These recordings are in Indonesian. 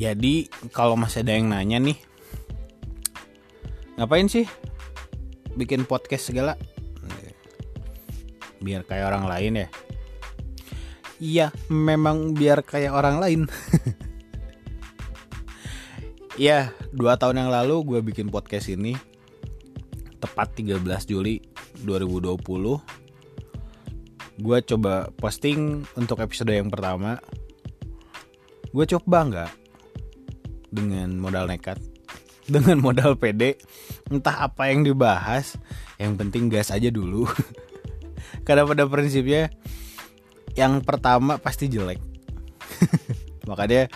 Jadi kalau masih ada yang nanya nih, ngapain sih bikin podcast segala? Biar kayak orang lain ya. Iya, memang biar kayak orang lain. Iya, dua tahun yang lalu gue bikin podcast ini tepat 13 Juli 2020. Gue coba posting untuk episode yang pertama. Gue coba nggak dengan modal nekat, dengan modal pede, entah apa yang dibahas, yang penting gas aja dulu. Karena pada prinsipnya yang pertama pasti jelek. Makanya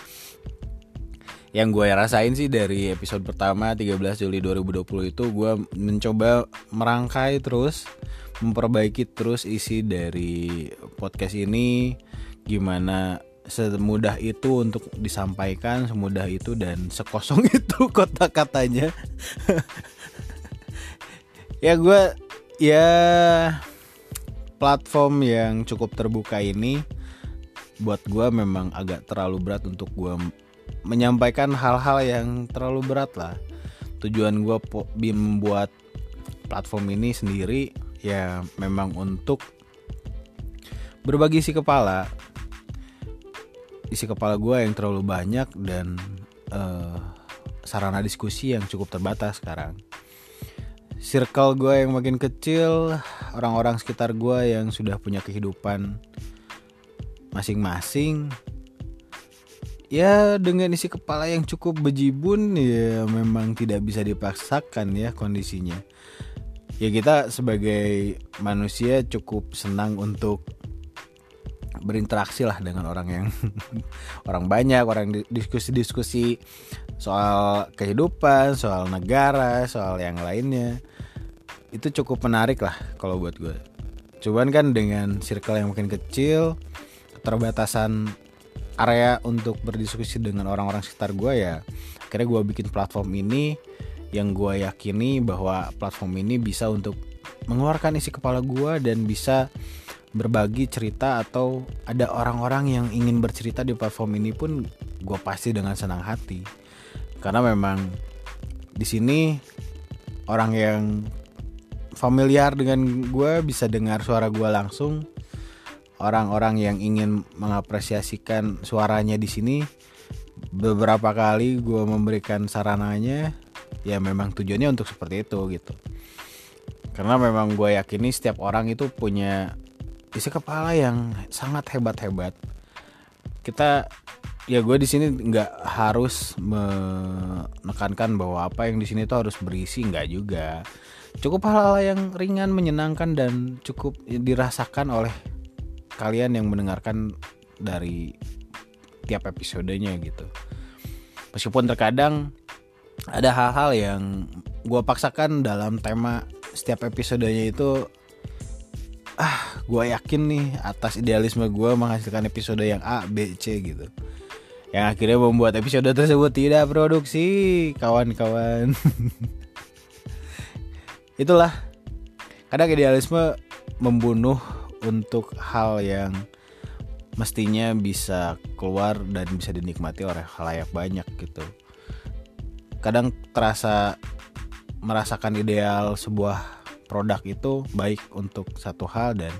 yang gue rasain sih dari episode pertama 13 Juli 2020 itu gue mencoba merangkai terus memperbaiki terus isi dari podcast ini gimana semudah itu untuk disampaikan semudah itu dan sekosong itu kota-katanya. Ya gue ya platform yang cukup terbuka ini buat gue memang agak terlalu berat untuk gue menyampaikan hal-hal yang terlalu berat lah. Tujuan gue membuat platform ini sendiri ya memang untuk berbagi isi kepala isi kepala gue yang terlalu banyak dan uh, sarana diskusi yang cukup terbatas sekarang. Circle gue yang makin kecil orang-orang sekitar gue yang sudah punya kehidupan masing-masing ya dengan isi kepala yang cukup bejibun ya memang tidak bisa dipaksakan ya kondisinya. Ya kita sebagai manusia cukup senang untuk berinteraksi lah dengan orang yang orang banyak orang diskusi-diskusi soal kehidupan soal negara soal yang lainnya. Itu cukup menarik lah kalau buat gue. Cuman kan dengan circle yang makin kecil keterbatasan area untuk berdiskusi dengan orang-orang sekitar gue ya akhirnya gue bikin platform ini yang gue yakini bahwa platform ini bisa untuk mengeluarkan isi kepala gue dan bisa berbagi cerita atau ada orang-orang yang ingin bercerita di platform ini pun gue pasti dengan senang hati. Karena memang di sini orang yang familiar dengan gue bisa dengar suara gue langsung. Orang-orang yang ingin mengapresiasikan suaranya di sini beberapa kali gue memberikan sarananya ya memang tujuannya untuk seperti itu gitu. Karena memang gue yakini setiap orang itu punya isi kepala yang sangat hebat-hebat kita ya gue di sini nggak harus menekankan bahwa apa yang di sini tuh harus berisi nggak juga cukup hal-hal yang ringan menyenangkan dan cukup dirasakan oleh kalian yang mendengarkan dari tiap episodenya gitu. Meskipun terkadang ada hal-hal yang gue paksakan dalam tema setiap episodenya itu ah gue yakin nih atas idealisme gue menghasilkan episode yang A, B, C gitu. Yang akhirnya membuat episode tersebut tidak produksi kawan-kawan. Itulah. Kadang idealisme membunuh untuk hal yang mestinya bisa keluar dan bisa dinikmati oleh halayak banyak gitu. Kadang terasa merasakan ideal sebuah produk itu baik untuk satu hal dan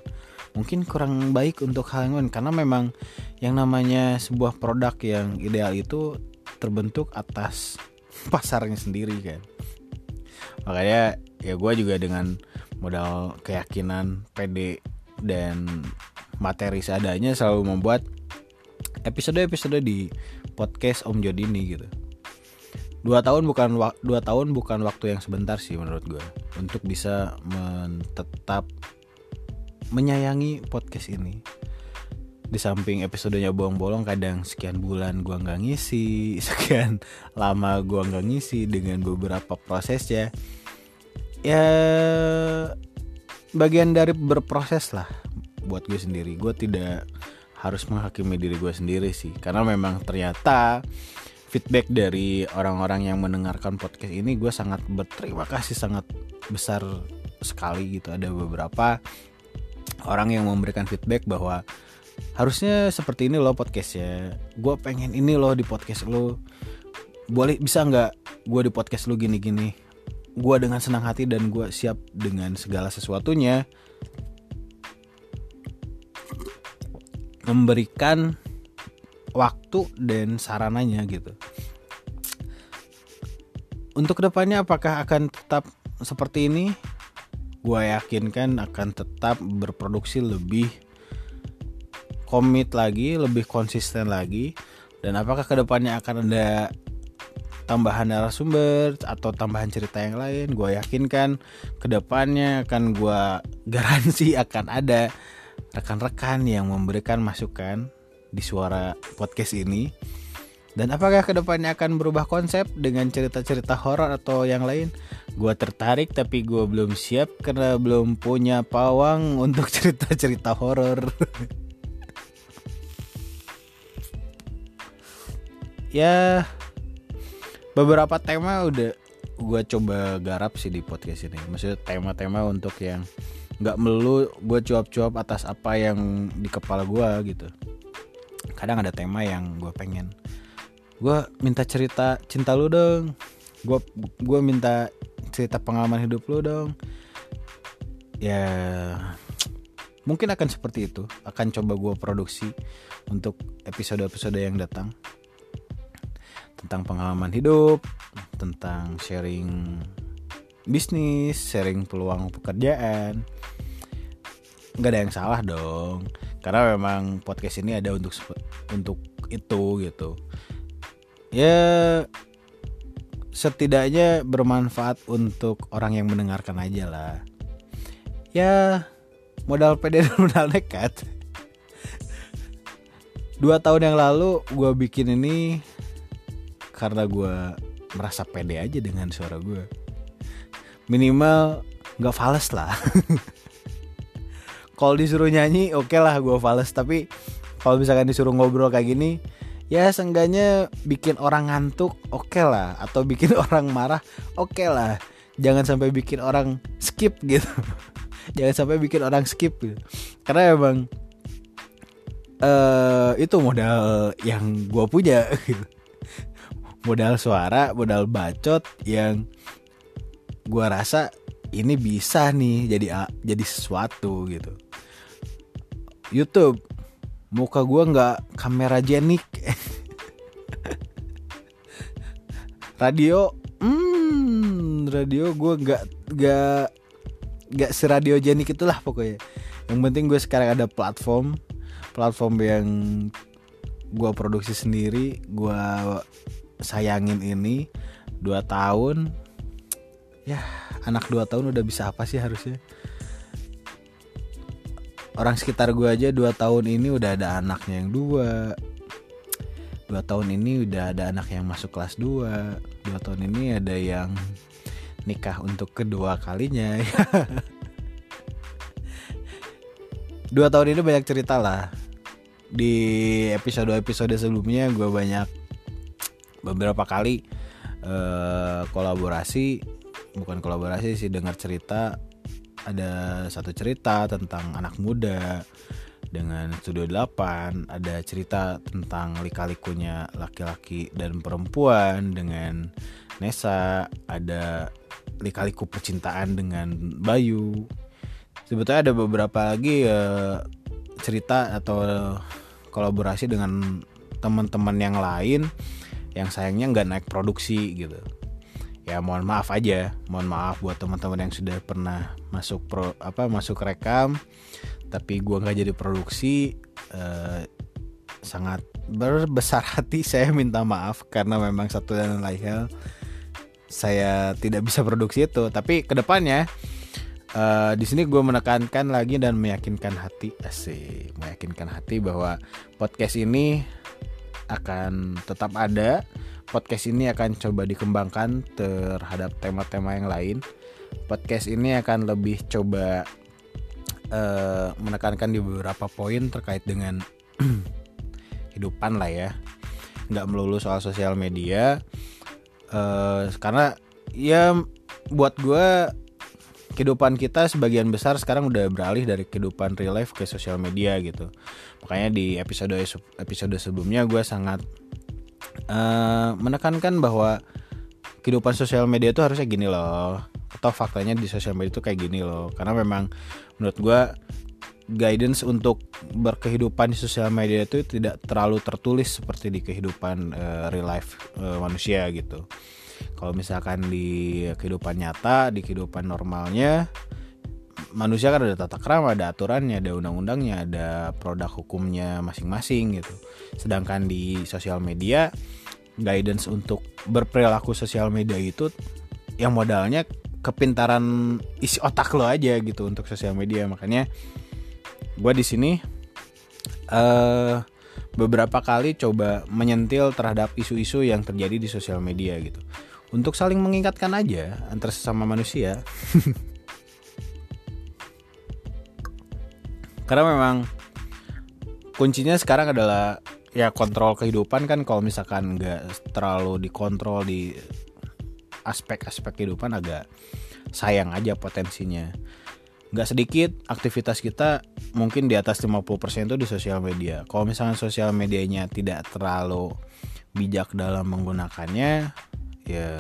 mungkin kurang baik untuk hal yang lain karena memang yang namanya sebuah produk yang ideal itu terbentuk atas pasarnya sendiri kan makanya ya gue juga dengan modal keyakinan PD dan materi seadanya selalu membuat episode-episode di podcast Om Jody ini gitu. Dua tahun bukan dua tahun bukan waktu yang sebentar sih menurut gue untuk bisa tetap menyayangi podcast ini. Di samping episodenya bolong-bolong kadang sekian bulan gue nggak ngisi, sekian lama gue nggak ngisi dengan beberapa proses ya. Ya bagian dari berproses lah buat gue sendiri gue tidak harus menghakimi diri gue sendiri sih karena memang ternyata feedback dari orang-orang yang mendengarkan podcast ini gue sangat berterima kasih sangat besar sekali gitu ada beberapa orang yang memberikan feedback bahwa harusnya seperti ini loh podcastnya. Gue pengen ini loh di podcast lo boleh bisa nggak gue di podcast lo gini-gini? Gue dengan senang hati dan gue siap dengan segala sesuatunya. Memberikan waktu dan sarananya gitu. Untuk ke depannya apakah akan tetap seperti ini gue yakin kan akan tetap berproduksi lebih komit lagi, lebih konsisten lagi. Dan apakah ke depannya akan ada tambahan narasumber atau tambahan cerita yang lain? Gue yakin kan ke depannya akan gue garansi akan ada rekan-rekan yang memberikan masukan di suara podcast ini. Dan apakah ke depannya akan berubah konsep dengan cerita-cerita horor atau yang lain? Gue tertarik tapi gue belum siap karena belum punya pawang untuk cerita-cerita horor. ya beberapa tema udah gue coba garap sih di podcast ini maksudnya tema-tema untuk yang nggak melulu gue cuap-cuap atas apa yang di kepala gue gitu kadang ada tema yang gue pengen gue minta cerita cinta lu dong. Gue gue minta cerita pengalaman hidup lu dong. Ya mungkin akan seperti itu. Akan coba gue produksi untuk episode-episode yang datang. Tentang pengalaman hidup, tentang sharing bisnis, sharing peluang pekerjaan. Nggak ada yang salah dong, karena memang podcast ini ada untuk untuk itu gitu. Ya setidaknya bermanfaat untuk orang yang mendengarkan aja lah. Ya modal pede dan modal nekat. Dua tahun yang lalu gue bikin ini karena gue merasa pede aja dengan suara gue minimal nggak fals lah kalau disuruh nyanyi oke okay lah gue fals tapi kalau misalkan disuruh ngobrol kayak gini ya seenggaknya bikin orang ngantuk oke okay lah. Atau bikin orang marah oke okay lah. Jangan sampai bikin orang skip gitu. Jangan sampai bikin orang skip gitu. karena emang uh, itu modal yang gue punya gitu. Modal suara modal bacot yang gue rasa ini bisa nih jadi jadi sesuatu gitu. YouTube muka gue nggak kamera jenik. Radio hmm radio gue nggak nggak nggak jenik itulah pokoknya. Yang penting gue sekarang ada platform platform yang gue produksi sendiri gue sayangin ini dua tahun. Ya anak dua tahun udah bisa apa sih harusnya orang sekitar gue aja dua tahun ini udah ada anaknya yang dua. Dua tahun ini udah ada anak yang masuk kelas dua. Dua tahun ini ada yang nikah untuk kedua kalinya. Dua tahun ini banyak cerita lah. Di episode episode sebelumnya gue banyak beberapa kali uh, kolaborasi bukan kolaborasi sih dengar cerita ada satu cerita tentang anak muda dengan Studio 8 ada cerita tentang lika-likunya laki-laki dan perempuan dengan Nesa ada lika-liku percintaan dengan Bayu. Sebetulnya ada beberapa lagi uh, cerita atau kolaborasi dengan teman-teman yang lain yang sayangnya nggak naik produksi gitu ya mohon maaf aja. Mohon maaf buat teman-teman yang sudah pernah masuk pro apa masuk rekam tapi gua nggak jadi produksi eh, sangat berbesar hati. Saya minta maaf karena memang satu dan lain hal saya tidak bisa produksi itu. Tapi ke depannya uh, di sini gue menekankan lagi dan meyakinkan hati. Asik meyakinkan hati bahwa podcast ini akan tetap ada. Podcast ini akan coba dikembangkan terhadap tema-tema yang lain. Podcast ini akan lebih coba uh, menekankan di beberapa poin terkait dengan kehidupan lah ya. Nggak melulu soal sosial media. Uh, karena ya buat gue kehidupan kita sebagian besar sekarang udah beralih dari kehidupan real life ke sosial media gitu makanya di episode episode sebelumnya gue sangat uh, menekankan bahwa kehidupan sosial media itu harusnya gini loh atau faktanya di sosial media itu kayak gini loh karena memang menurut gue guidance untuk berkehidupan di sosial media itu tidak terlalu tertulis seperti di kehidupan uh, real life uh, manusia gitu. Kalau misalkan di kehidupan nyata, di kehidupan normalnya manusia kan ada tata krama, ada aturannya, ada undang-undangnya, ada produk hukumnya masing-masing gitu. Sedangkan di sosial media guidance untuk berperilaku sosial media itu yang modalnya kepintaran isi otak lo aja gitu untuk sosial media. Makanya gue di sini uh, beberapa kali coba menyentil terhadap isu-isu yang terjadi di sosial media gitu. Untuk saling mengingatkan aja antar sesama manusia karena memang kuncinya sekarang adalah ya kontrol kehidupan kan kalau misalkan nggak terlalu dikontrol di aspek-aspek kehidupan agak sayang aja potensinya nggak sedikit aktivitas kita mungkin di atas 50% itu di sosial media. Kalau misalnya sosial medianya tidak terlalu bijak dalam menggunakannya, ya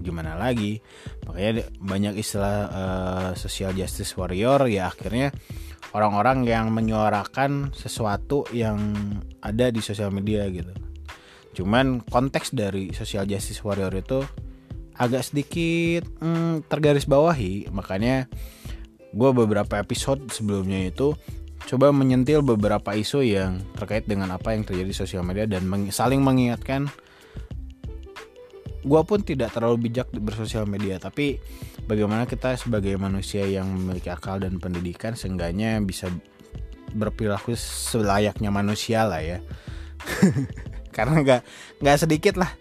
gimana lagi? Makanya banyak istilah uh, social justice warrior ya akhirnya orang-orang yang menyuarakan sesuatu yang ada di sosial media gitu. Cuman konteks dari social justice warrior itu agak sedikit hmm, tergaris bawahi, makanya gue beberapa episode sebelumnya itu coba menyentil beberapa isu yang terkait dengan apa yang terjadi di sosial media dan meng saling mengingatkan gue pun tidak terlalu bijak bersosial media tapi bagaimana kita sebagai manusia yang memiliki akal dan pendidikan seenggaknya bisa berperilaku selayaknya manusia lah ya. Karena nggak nggak sedikit lah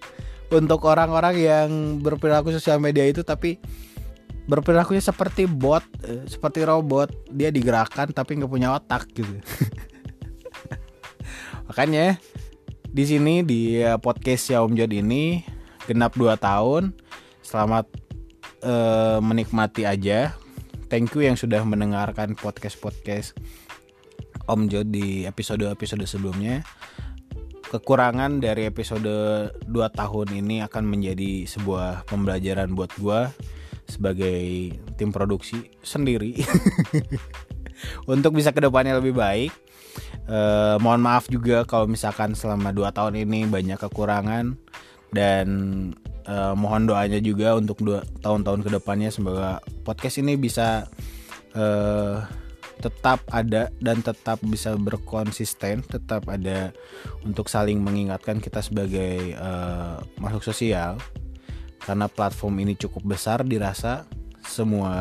untuk orang-orang yang berperilaku sosial media itu tapi berperilakunya seperti bot eh, seperti robot. Dia digerakkan tapi nggak punya otak gitu. Makanya di sini di eh, podcast ya Jod ini genap 2 tahun. Selamat uh, menikmati aja. Thank you yang sudah mendengarkan podcast podcast Om Jod di episode-episode sebelumnya. Kekurangan dari episode 2 tahun ini akan menjadi sebuah pembelajaran buat gue sebagai tim produksi sendiri. Untuk bisa ke depannya lebih baik. Uh, mohon maaf juga kalau misalkan selama 2 tahun ini banyak kekurangan dan uh, mohon doanya juga untuk dua tahun-tahun ke depannya semoga podcast ini bisa uh, tetap ada dan tetap bisa berkonsisten, tetap ada untuk saling mengingatkan kita sebagai uh, makhluk sosial. Karena platform ini cukup besar dirasa semua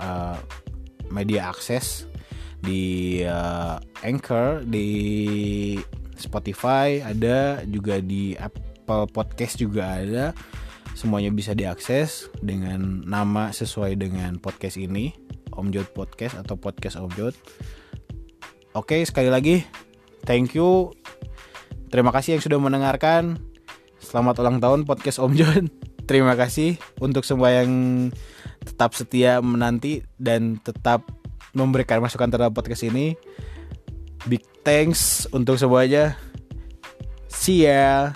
uh, media akses di uh, Anchor di Spotify ada juga di Apple Podcast juga ada semuanya bisa diakses dengan nama sesuai dengan podcast ini Om Jod Podcast atau podcast Om Jod Oke sekali lagi thank you terima kasih yang sudah mendengarkan selamat ulang tahun podcast Om Jod terima kasih untuk semua yang tetap setia menanti dan tetap memberikan masukan terhadap podcast ini. Big thanks untuk semuanya. See ya.